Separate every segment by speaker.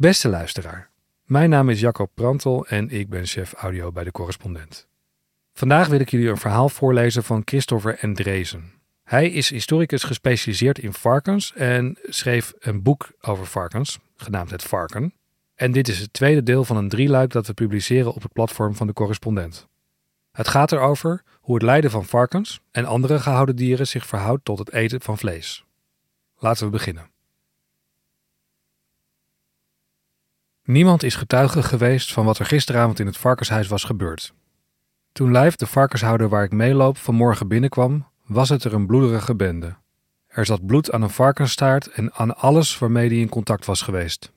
Speaker 1: Beste luisteraar, mijn naam is Jacob Prantel en ik ben chef audio bij de correspondent. Vandaag wil ik jullie een verhaal voorlezen van Christopher Endrezen. Hij is historicus gespecialiseerd in varkens en schreef een boek over varkens, genaamd Het Varken. En dit is het tweede deel van een drieluik dat we publiceren op het platform van de correspondent. Het gaat erover hoe het lijden van varkens en andere gehouden dieren zich verhoudt tot het eten van vlees. Laten we beginnen. Niemand is getuige geweest van wat er gisteravond in het varkenshuis was gebeurd. Toen Lijf, de varkenshouder waar ik meeloop, vanmorgen binnenkwam, was het er een bloederige bende. Er zat bloed aan een varkensstaart en aan alles waarmee hij in contact was geweest.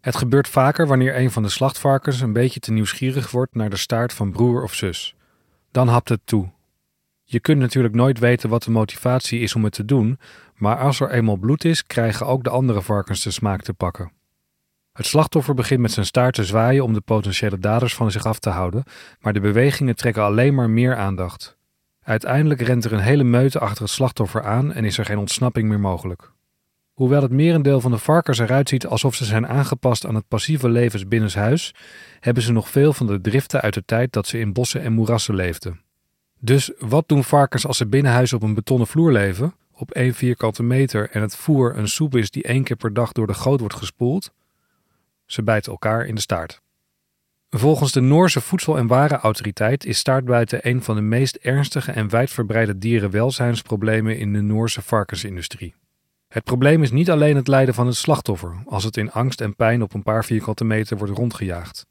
Speaker 1: Het gebeurt vaker wanneer een van de slachtvarkens een beetje te nieuwsgierig wordt naar de staart van broer of zus. Dan hapt het toe. Je kunt natuurlijk nooit weten wat de motivatie is om het te doen, maar als er eenmaal bloed is, krijgen ook de andere varkens de smaak te pakken. Het slachtoffer begint met zijn staart te zwaaien om de potentiële daders van zich af te houden, maar de bewegingen trekken alleen maar meer aandacht. Uiteindelijk rent er een hele meute achter het slachtoffer aan en is er geen ontsnapping meer mogelijk. Hoewel het merendeel van de varkens eruit ziet alsof ze zijn aangepast aan het passieve levens binnenshuis, hebben ze nog veel van de driften uit de tijd dat ze in bossen en moerassen leefden. Dus wat doen varkens als ze binnenhuis op een betonnen vloer leven, op één vierkante meter en het voer een soep is die één keer per dag door de goot wordt gespoeld? Ze bijten elkaar in de staart. Volgens de Noorse Voedsel- en Warenautoriteit is staartbijten een van de meest ernstige en wijdverbreide dierenwelzijnsproblemen in de Noorse varkensindustrie. Het probleem is niet alleen het lijden van het slachtoffer, als het in angst en pijn op een paar vierkante meter wordt rondgejaagd.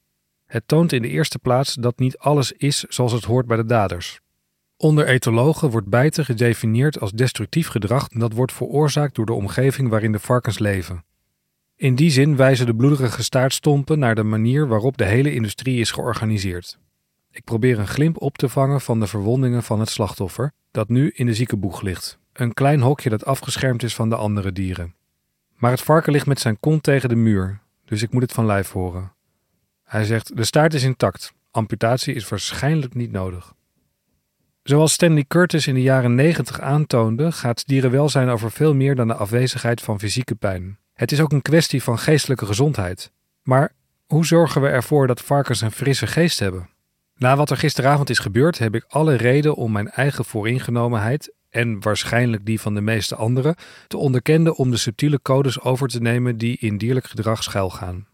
Speaker 1: Het toont in de eerste plaats dat niet alles is zoals het hoort bij de daders. Onder etologen wordt bijten gedefinieerd als destructief gedrag dat wordt veroorzaakt door de omgeving waarin de varkens leven. In die zin wijzen de bloederige staartstompen naar de manier waarop de hele industrie is georganiseerd. Ik probeer een glimp op te vangen van de verwondingen van het slachtoffer, dat nu in de ziekenboeg ligt. Een klein hokje dat afgeschermd is van de andere dieren. Maar het varken ligt met zijn kont tegen de muur, dus ik moet het van lijf horen. Hij zegt: De staart is intact. Amputatie is waarschijnlijk niet nodig. Zoals Stanley Curtis in de jaren 90 aantoonde, gaat dierenwelzijn over veel meer dan de afwezigheid van fysieke pijn. Het is ook een kwestie van geestelijke gezondheid. Maar hoe zorgen we ervoor dat varkens een frisse geest hebben? Na wat er gisteravond is gebeurd, heb ik alle reden om mijn eigen vooringenomenheid en waarschijnlijk die van de meeste anderen te onderkennen om de subtiele codes over te nemen die in dierlijk gedrag schuilgaan.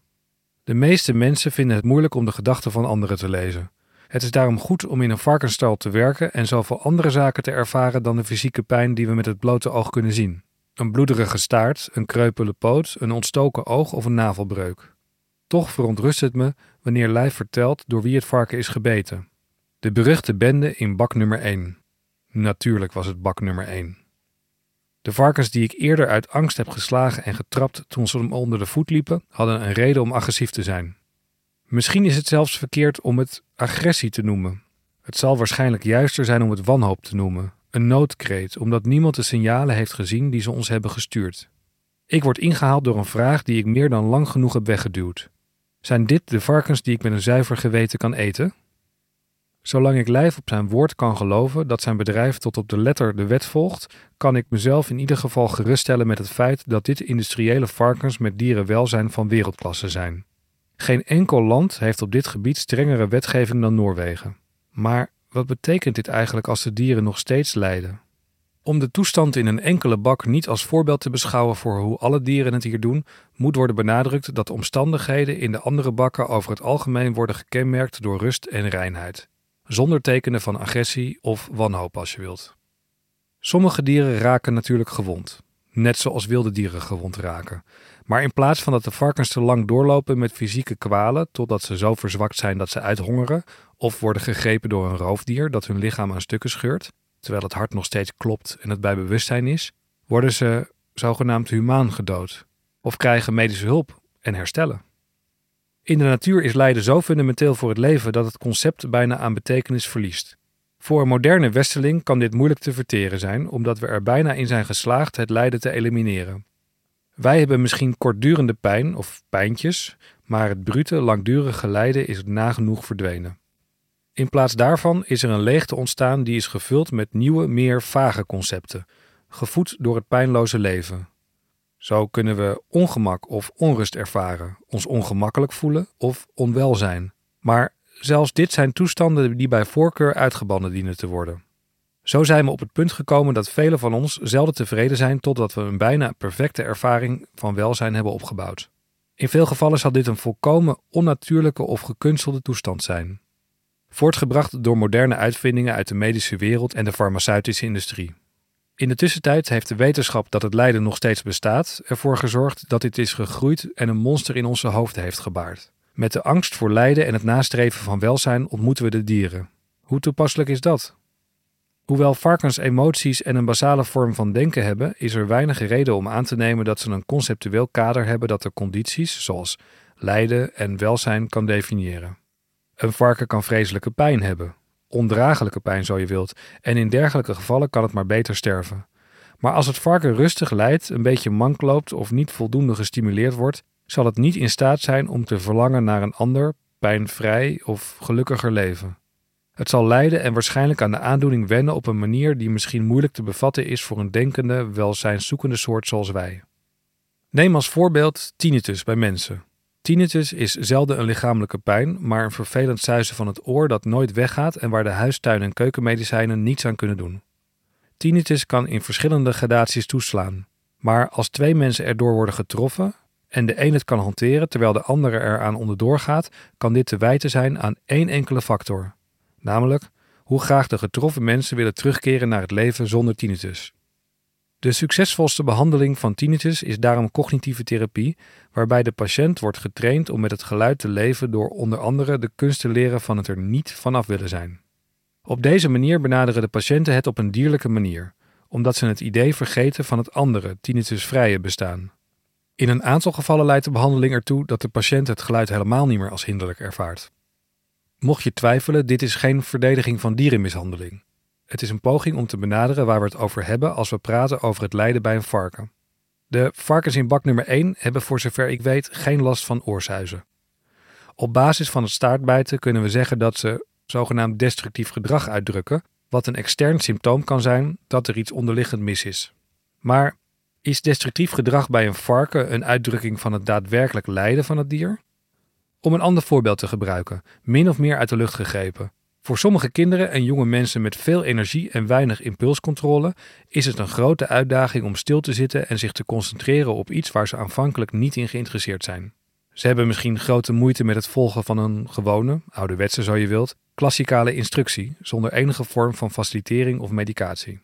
Speaker 1: De meeste mensen vinden het moeilijk om de gedachten van anderen te lezen. Het is daarom goed om in een varkensstal te werken en zoveel andere zaken te ervaren dan de fysieke pijn die we met het blote oog kunnen zien. Een bloederige staart, een kreupele poot, een ontstoken oog of een navelbreuk. Toch verontrust het me wanneer Lijf vertelt door wie het varken is gebeten. De beruchte bende in bak nummer 1. Natuurlijk was het bak nummer 1. De varkens die ik eerder uit angst heb geslagen en getrapt toen ze hem onder de voet liepen, hadden een reden om agressief te zijn. Misschien is het zelfs verkeerd om het agressie te noemen. Het zal waarschijnlijk juister zijn om het wanhoop te noemen, een noodkreet, omdat niemand de signalen heeft gezien die ze ons hebben gestuurd. Ik word ingehaald door een vraag die ik meer dan lang genoeg heb weggeduwd. Zijn dit de varkens die ik met een zuiver geweten kan eten? Zolang ik lijf op zijn woord kan geloven dat zijn bedrijf tot op de letter de wet volgt, kan ik mezelf in ieder geval geruststellen met het feit dat dit industriële varkens met dierenwelzijn van wereldklasse zijn. Geen enkel land heeft op dit gebied strengere wetgeving dan Noorwegen. Maar wat betekent dit eigenlijk als de dieren nog steeds lijden? Om de toestand in een enkele bak niet als voorbeeld te beschouwen voor hoe alle dieren het hier doen, moet worden benadrukt dat de omstandigheden in de andere bakken over het algemeen worden gekenmerkt door rust en reinheid, zonder tekenen van agressie of wanhoop als je wilt. Sommige dieren raken natuurlijk gewond, net zoals wilde dieren gewond raken. Maar in plaats van dat de varkens te lang doorlopen met fysieke kwalen totdat ze zo verzwakt zijn dat ze uithongeren, of worden gegrepen door een roofdier dat hun lichaam aan stukken scheurt, terwijl het hart nog steeds klopt en het bij bewustzijn is, worden ze zogenaamd humaan gedood of krijgen medische hulp en herstellen. In de natuur is lijden zo fundamenteel voor het leven dat het concept bijna aan betekenis verliest. Voor een moderne westeling kan dit moeilijk te verteren zijn, omdat we er bijna in zijn geslaagd het lijden te elimineren. Wij hebben misschien kortdurende pijn of pijntjes, maar het brute, langdurige lijden is nagenoeg verdwenen. In plaats daarvan is er een leegte ontstaan die is gevuld met nieuwe, meer vage concepten, gevoed door het pijnloze leven. Zo kunnen we ongemak of onrust ervaren, ons ongemakkelijk voelen of onwel zijn. Maar zelfs dit zijn toestanden die bij voorkeur uitgebannen dienen te worden. Zo zijn we op het punt gekomen dat velen van ons zelden tevreden zijn totdat we een bijna perfecte ervaring van welzijn hebben opgebouwd. In veel gevallen zal dit een volkomen onnatuurlijke of gekunstelde toestand zijn, voortgebracht door moderne uitvindingen uit de medische wereld en de farmaceutische industrie. In de tussentijd heeft de wetenschap dat het lijden nog steeds bestaat ervoor gezorgd dat dit is gegroeid en een monster in onze hoofden heeft gebaard. Met de angst voor lijden en het nastreven van welzijn ontmoeten we de dieren. Hoe toepasselijk is dat? Hoewel varkens emoties en een basale vorm van denken hebben, is er weinig reden om aan te nemen dat ze een conceptueel kader hebben dat de condities, zoals lijden en welzijn, kan definiëren. Een varken kan vreselijke pijn hebben, ondraaglijke pijn zo je wilt, en in dergelijke gevallen kan het maar beter sterven. Maar als het varken rustig lijdt, een beetje mank loopt of niet voldoende gestimuleerd wordt, zal het niet in staat zijn om te verlangen naar een ander, pijnvrij of gelukkiger leven. Het zal lijden en waarschijnlijk aan de aandoening wennen op een manier die misschien moeilijk te bevatten is voor een denkende, welzijnszoekende soort zoals wij. Neem als voorbeeld tinnitus bij mensen. Tinnitus is zelden een lichamelijke pijn, maar een vervelend zuizen van het oor dat nooit weggaat en waar de huistuin- en keukenmedicijnen niets aan kunnen doen. Tinnitus kan in verschillende gradaties toeslaan, maar als twee mensen erdoor worden getroffen en de een het kan hanteren terwijl de andere eraan onderdoor gaat, kan dit te wijten zijn aan één enkele factor, namelijk hoe graag de getroffen mensen willen terugkeren naar het leven zonder tinnitus. De succesvolste behandeling van tinnitus is daarom cognitieve therapie, waarbij de patiënt wordt getraind om met het geluid te leven door onder andere de kunst te leren van het er niet vanaf willen zijn. Op deze manier benaderen de patiënten het op een dierlijke manier, omdat ze het idee vergeten van het andere, tinnitusvrije bestaan. In een aantal gevallen leidt de behandeling ertoe dat de patiënt het geluid helemaal niet meer als hinderlijk ervaart. Mocht je twijfelen, dit is geen verdediging van dierenmishandeling. Het is een poging om te benaderen waar we het over hebben als we praten over het lijden bij een varken. De varkens in bak nummer 1 hebben voor zover ik weet geen last van oorsuizen. Op basis van het staartbijten kunnen we zeggen dat ze zogenaamd destructief gedrag uitdrukken, wat een extern symptoom kan zijn dat er iets onderliggend mis is. Maar is destructief gedrag bij een varken een uitdrukking van het daadwerkelijk lijden van het dier? Om een ander voorbeeld te gebruiken, min of meer uit de lucht gegrepen. Voor sommige kinderen en jonge mensen met veel energie en weinig impulscontrole is het een grote uitdaging om stil te zitten en zich te concentreren op iets waar ze aanvankelijk niet in geïnteresseerd zijn. Ze hebben misschien grote moeite met het volgen van een gewone, ouderwetse zo je wilt, klassikale instructie zonder enige vorm van facilitering of medicatie.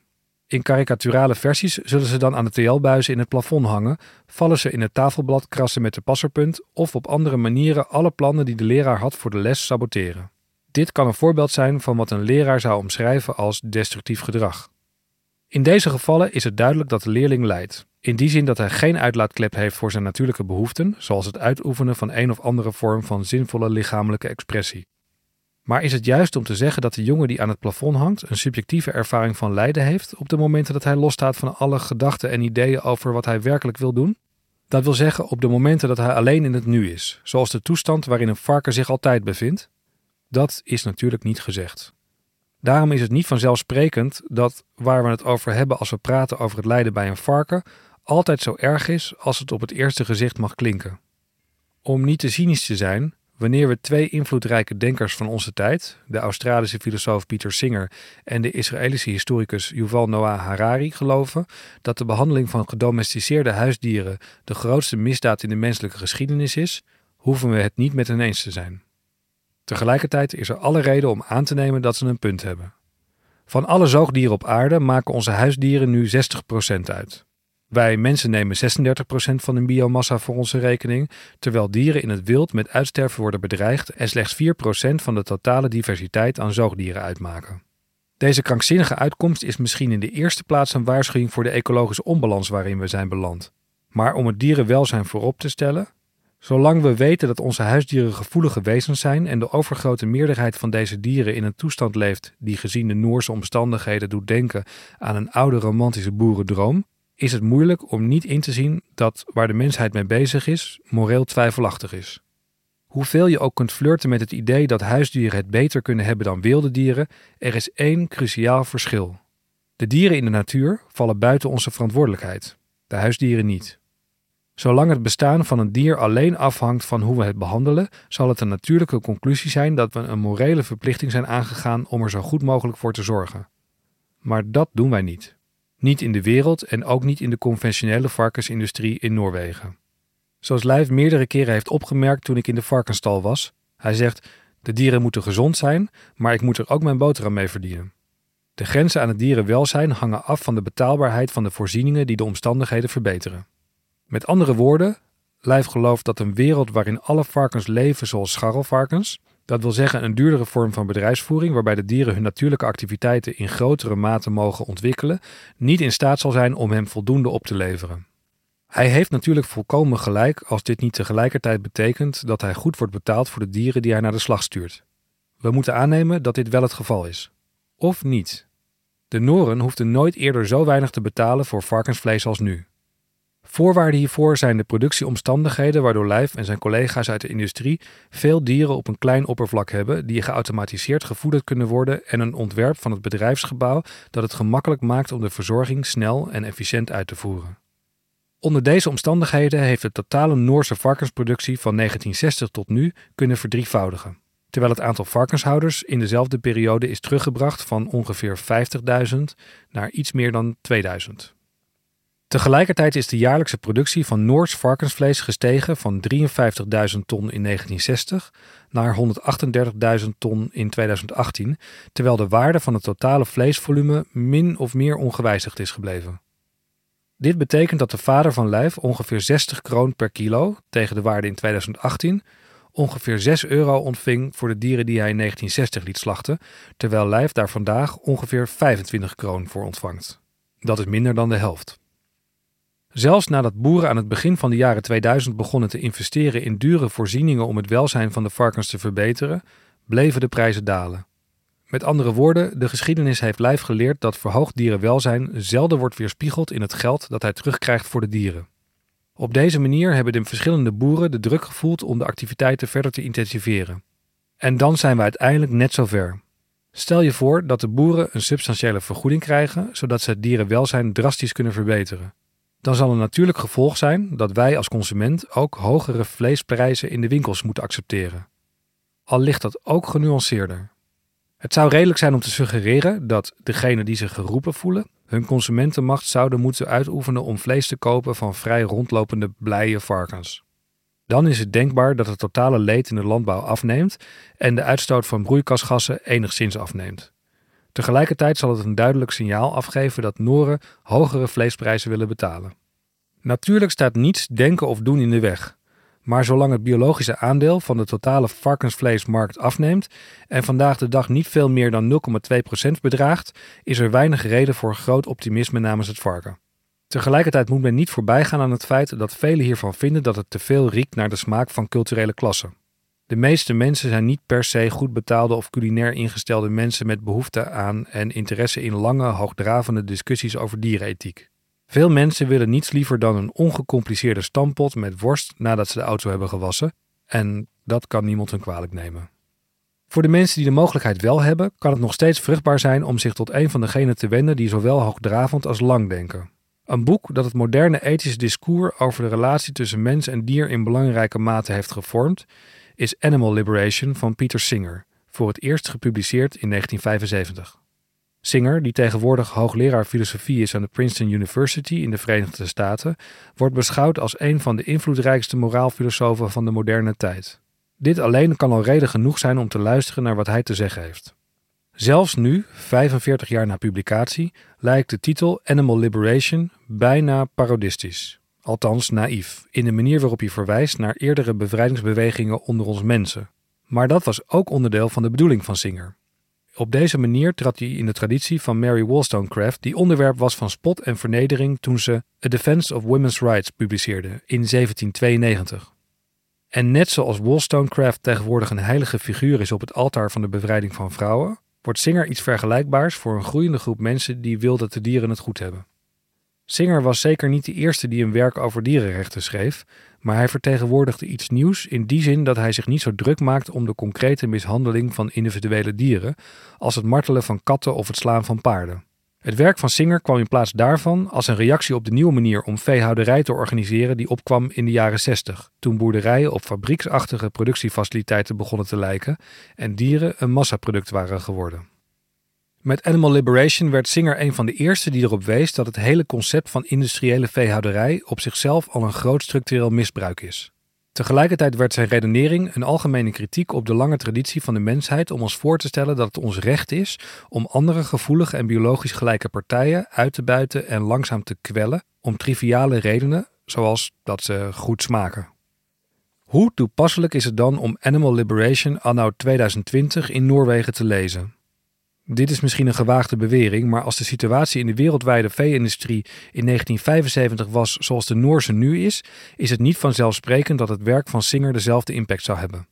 Speaker 1: In karikaturale versies zullen ze dan aan de TL-buizen in het plafond hangen, vallen ze in het tafelblad krassen met de passerpunt of op andere manieren alle plannen die de leraar had voor de les saboteren. Dit kan een voorbeeld zijn van wat een leraar zou omschrijven als destructief gedrag. In deze gevallen is het duidelijk dat de leerling lijdt, in die zin dat hij geen uitlaatklep heeft voor zijn natuurlijke behoeften, zoals het uitoefenen van een of andere vorm van zinvolle lichamelijke expressie. Maar is het juist om te zeggen dat de jongen die aan het plafond hangt een subjectieve ervaring van lijden heeft op de momenten dat hij losstaat van alle gedachten en ideeën over wat hij werkelijk wil doen? Dat wil zeggen op de momenten dat hij alleen in het nu is, zoals de toestand waarin een varken zich altijd bevindt? Dat is natuurlijk niet gezegd. Daarom is het niet vanzelfsprekend dat waar we het over hebben als we praten over het lijden bij een varken, altijd zo erg is als het op het eerste gezicht mag klinken. Om niet te cynisch te zijn, wanneer we twee invloedrijke denkers van onze tijd, de Australische filosoof Peter Singer en de Israëlische historicus Yuval Noah Harari, geloven dat de behandeling van gedomesticeerde huisdieren de grootste misdaad in de menselijke geschiedenis is, hoeven we het niet met hen eens te zijn. Tegelijkertijd is er alle reden om aan te nemen dat ze een punt hebben. Van alle zoogdieren op aarde maken onze huisdieren nu 60% uit. Wij mensen nemen 36% van hun biomassa voor onze rekening, terwijl dieren in het wild met uitsterven worden bedreigd en slechts 4% van de totale diversiteit aan zoogdieren uitmaken. Deze krankzinnige uitkomst is misschien in de eerste plaats een waarschuwing voor de ecologische onbalans waarin we zijn beland. Maar om het dierenwelzijn voorop te stellen, Zolang we weten dat onze huisdieren gevoelige wezens zijn en de overgrote meerderheid van deze dieren in een toestand leeft die gezien de Noorse omstandigheden doet denken aan een oude romantische boerendroom, is het moeilijk om niet in te zien dat waar de mensheid mee bezig is, moreel twijfelachtig is. Hoeveel je ook kunt flirten met het idee dat huisdieren het beter kunnen hebben dan wilde dieren, er is één cruciaal verschil. De dieren in de natuur vallen buiten onze verantwoordelijkheid, de huisdieren niet. Zolang het bestaan van een dier alleen afhangt van hoe we het behandelen, zal het een natuurlijke conclusie zijn dat we een morele verplichting zijn aangegaan om er zo goed mogelijk voor te zorgen. Maar dat doen wij niet. Niet in de wereld en ook niet in de conventionele varkensindustrie in Noorwegen. Zoals Lijf meerdere keren heeft opgemerkt toen ik in de varkensstal was. Hij zegt: De dieren moeten gezond zijn, maar ik moet er ook mijn boterham mee verdienen. De grenzen aan het dierenwelzijn hangen af van de betaalbaarheid van de voorzieningen die de omstandigheden verbeteren. Met andere woorden, Lijf gelooft dat een wereld waarin alle varkens leven zoals scharrelvarkens, dat wil zeggen een duurdere vorm van bedrijfsvoering waarbij de dieren hun natuurlijke activiteiten in grotere mate mogen ontwikkelen, niet in staat zal zijn om hem voldoende op te leveren. Hij heeft natuurlijk volkomen gelijk als dit niet tegelijkertijd betekent dat hij goed wordt betaald voor de dieren die hij naar de slag stuurt. We moeten aannemen dat dit wel het geval is. Of niet. De Noren hoefden nooit eerder zo weinig te betalen voor varkensvlees als nu. Voorwaarden hiervoor zijn de productieomstandigheden waardoor Lijf en zijn collega's uit de industrie veel dieren op een klein oppervlak hebben die geautomatiseerd gevoederd kunnen worden en een ontwerp van het bedrijfsgebouw dat het gemakkelijk maakt om de verzorging snel en efficiënt uit te voeren. Onder deze omstandigheden heeft de totale Noorse varkensproductie van 1960 tot nu kunnen verdrievoudigen, terwijl het aantal varkenshouders in dezelfde periode is teruggebracht van ongeveer 50.000 naar iets meer dan 2000. Tegelijkertijd is de jaarlijkse productie van Noors varkensvlees gestegen van 53.000 ton in 1960 naar 138.000 ton in 2018, terwijl de waarde van het totale vleesvolume min of meer ongewijzigd is gebleven. Dit betekent dat de vader van Lijf ongeveer 60 kroon per kilo tegen de waarde in 2018 ongeveer 6 euro ontving voor de dieren die hij in 1960 liet slachten, terwijl Lijf daar vandaag ongeveer 25 kroon voor ontvangt. Dat is minder dan de helft. Zelfs nadat boeren aan het begin van de jaren 2000 begonnen te investeren in dure voorzieningen om het welzijn van de varkens te verbeteren, bleven de prijzen dalen. Met andere woorden, de geschiedenis heeft lijf geleerd dat verhoogd dierenwelzijn zelden wordt weerspiegeld in het geld dat hij terugkrijgt voor de dieren. Op deze manier hebben de verschillende boeren de druk gevoeld om de activiteiten verder te intensiveren. En dan zijn we uiteindelijk net zover. Stel je voor dat de boeren een substantiële vergoeding krijgen, zodat ze het dierenwelzijn drastisch kunnen verbeteren. Dan zal een natuurlijk gevolg zijn dat wij als consument ook hogere vleesprijzen in de winkels moeten accepteren. Al ligt dat ook genuanceerder. Het zou redelijk zijn om te suggereren dat degenen die zich geroepen voelen, hun consumentenmacht zouden moeten uitoefenen om vlees te kopen van vrij rondlopende blije varkens. Dan is het denkbaar dat het totale leed in de landbouw afneemt en de uitstoot van broeikasgassen enigszins afneemt. Tegelijkertijd zal het een duidelijk signaal afgeven dat Noren hogere vleesprijzen willen betalen. Natuurlijk staat niets denken of doen in de weg. Maar zolang het biologische aandeel van de totale varkensvleesmarkt afneemt en vandaag de dag niet veel meer dan 0,2% bedraagt, is er weinig reden voor groot optimisme namens het varken. Tegelijkertijd moet men niet voorbijgaan aan het feit dat velen hiervan vinden dat het te veel riekt naar de smaak van culturele klassen. De meeste mensen zijn niet per se goed betaalde of culinair ingestelde mensen met behoefte aan en interesse in lange, hoogdravende discussies over dierenethiek. Veel mensen willen niets liever dan een ongecompliceerde stampot met worst nadat ze de auto hebben gewassen, en dat kan niemand hun kwalijk nemen. Voor de mensen die de mogelijkheid wel hebben, kan het nog steeds vruchtbaar zijn om zich tot een van degenen te wenden die zowel hoogdravend als lang denken. Een boek dat het moderne ethische discours over de relatie tussen mens en dier in belangrijke mate heeft gevormd, is Animal Liberation van Peter Singer, voor het eerst gepubliceerd in 1975. Singer, die tegenwoordig hoogleraar filosofie is aan de Princeton University in de Verenigde Staten, wordt beschouwd als een van de invloedrijkste moraalfilosofen van de moderne tijd. Dit alleen kan al reden genoeg zijn om te luisteren naar wat hij te zeggen heeft. Zelfs nu, 45 jaar na publicatie, lijkt de titel Animal Liberation bijna parodistisch. Althans naïef, in de manier waarop hij verwijst naar eerdere bevrijdingsbewegingen onder ons mensen. Maar dat was ook onderdeel van de bedoeling van Singer. Op deze manier trad hij in de traditie van Mary Wollstonecraft, die onderwerp was van spot en vernedering toen ze A Defense of Women's Rights publiceerde in 1792. En net zoals Wollstonecraft tegenwoordig een heilige figuur is op het altaar van de bevrijding van vrouwen, wordt Singer iets vergelijkbaars voor een groeiende groep mensen die wil dat de dieren het goed hebben. Singer was zeker niet de eerste die een werk over dierenrechten schreef, maar hij vertegenwoordigde iets nieuws in die zin dat hij zich niet zo druk maakt om de concrete mishandeling van individuele dieren als het martelen van katten of het slaan van paarden. Het werk van Singer kwam in plaats daarvan als een reactie op de nieuwe manier om veehouderij te organiseren die opkwam in de jaren 60, toen boerderijen op fabrieksachtige productiefaciliteiten begonnen te lijken en dieren een massaproduct waren geworden. Met Animal Liberation werd Singer een van de eerste die erop wees dat het hele concept van industriële veehouderij op zichzelf al een groot structureel misbruik is. Tegelijkertijd werd zijn redenering een algemene kritiek op de lange traditie van de mensheid om ons voor te stellen dat het ons recht is om andere gevoelige en biologisch gelijke partijen uit te buiten en langzaam te kwellen om triviale redenen, zoals dat ze goed smaken. Hoe toepasselijk is het dan om Animal Liberation anno 2020 in Noorwegen te lezen? Dit is misschien een gewaagde bewering, maar als de situatie in de wereldwijde vee-industrie in 1975 was zoals de Noorse nu is, is het niet vanzelfsprekend dat het werk van Singer dezelfde impact zou hebben.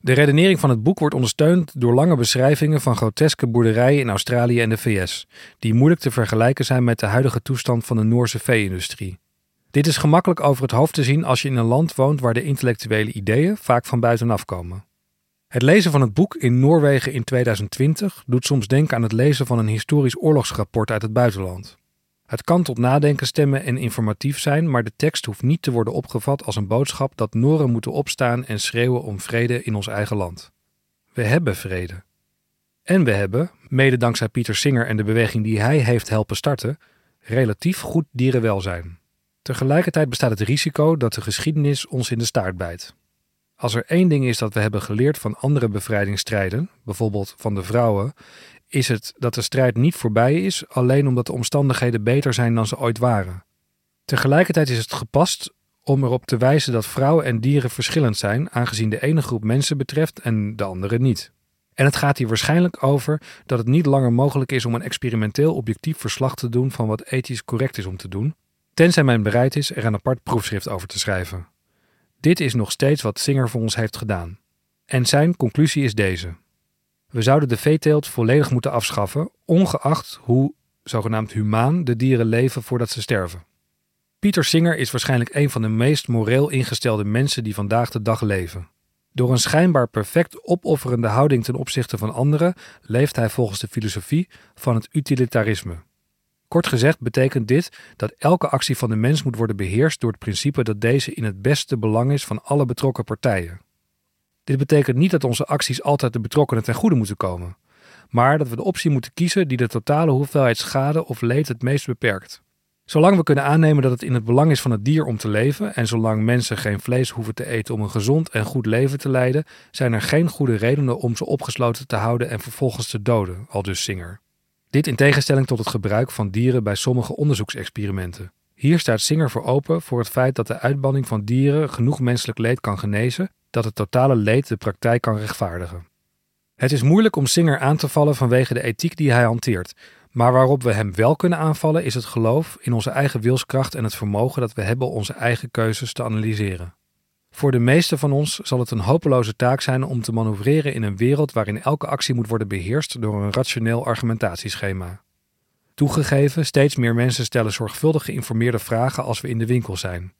Speaker 1: De redenering van het boek wordt ondersteund door lange beschrijvingen van groteske boerderijen in Australië en de VS, die moeilijk te vergelijken zijn met de huidige toestand van de Noorse vee-industrie. Dit is gemakkelijk over het hoofd te zien als je in een land woont waar de intellectuele ideeën vaak van buitenaf komen. Het lezen van het boek in Noorwegen in 2020 doet soms denken aan het lezen van een historisch oorlogsrapport uit het buitenland. Het kan tot nadenken stemmen en informatief zijn, maar de tekst hoeft niet te worden opgevat als een boodschap dat Noren moeten opstaan en schreeuwen om vrede in ons eigen land. We hebben vrede. En we hebben, mede dankzij Pieter Singer en de beweging die hij heeft helpen starten, relatief goed dierenwelzijn. Tegelijkertijd bestaat het risico dat de geschiedenis ons in de staart bijt. Als er één ding is dat we hebben geleerd van andere bevrijdingsstrijden, bijvoorbeeld van de vrouwen, is het dat de strijd niet voorbij is alleen omdat de omstandigheden beter zijn dan ze ooit waren. Tegelijkertijd is het gepast om erop te wijzen dat vrouwen en dieren verschillend zijn, aangezien de ene groep mensen betreft en de andere niet. En het gaat hier waarschijnlijk over dat het niet langer mogelijk is om een experimenteel objectief verslag te doen van wat ethisch correct is om te doen, tenzij men bereid is er een apart proefschrift over te schrijven. Dit is nog steeds wat Singer voor ons heeft gedaan. En zijn conclusie is deze. We zouden de veeteelt volledig moeten afschaffen, ongeacht hoe zogenaamd humaan de dieren leven voordat ze sterven. Pieter Singer is waarschijnlijk een van de meest moreel ingestelde mensen die vandaag de dag leven. Door een schijnbaar perfect opofferende houding ten opzichte van anderen leeft hij volgens de filosofie van het utilitarisme. Kort gezegd betekent dit dat elke actie van de mens moet worden beheerst door het principe dat deze in het beste belang is van alle betrokken partijen. Dit betekent niet dat onze acties altijd de betrokkenen ten goede moeten komen, maar dat we de optie moeten kiezen die de totale hoeveelheid schade of leed het meest beperkt. Zolang we kunnen aannemen dat het in het belang is van het dier om te leven en zolang mensen geen vlees hoeven te eten om een gezond en goed leven te leiden, zijn er geen goede redenen om ze opgesloten te houden en vervolgens te doden, aldus Singer. Dit in tegenstelling tot het gebruik van dieren bij sommige onderzoeksexperimenten. Hier staat Singer voor open voor het feit dat de uitbanning van dieren genoeg menselijk leed kan genezen, dat het totale leed de praktijk kan rechtvaardigen. Het is moeilijk om Singer aan te vallen vanwege de ethiek die hij hanteert, maar waarop we hem wel kunnen aanvallen is het geloof in onze eigen wilskracht en het vermogen dat we hebben onze eigen keuzes te analyseren. Voor de meesten van ons zal het een hopeloze taak zijn om te manoeuvreren in een wereld waarin elke actie moet worden beheerst door een rationeel argumentatieschema. Toegegeven, steeds meer mensen stellen zorgvuldig geïnformeerde vragen als we in de winkel zijn.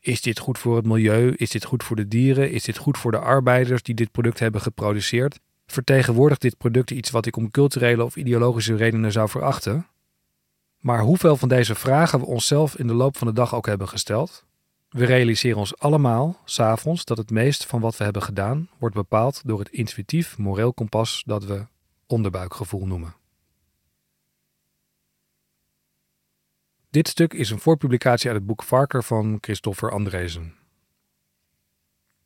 Speaker 1: Is dit goed voor het milieu? Is dit goed voor de dieren? Is dit goed voor de arbeiders die dit product hebben geproduceerd? Vertegenwoordigt dit product iets wat ik om culturele of ideologische redenen zou verachten? Maar hoeveel van deze vragen we onszelf in de loop van de dag ook hebben gesteld? We realiseren ons allemaal, s'avonds, dat het meest van wat we hebben gedaan wordt bepaald door het intuïtief moreel kompas dat we onderbuikgevoel noemen. Dit stuk is een voorpublicatie uit het boek Varker van Christopher Andrezen.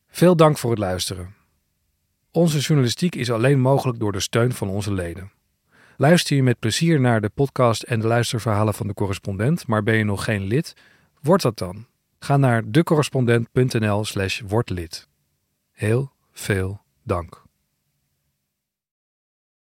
Speaker 1: Veel dank voor het luisteren. Onze journalistiek is alleen mogelijk door de steun van onze leden. Luister je met plezier naar de podcast en de luisterverhalen van de correspondent, maar ben je nog geen lid? Word dat dan. Ga naar decorrespondent.nl/slash wordlid. Heel veel dank.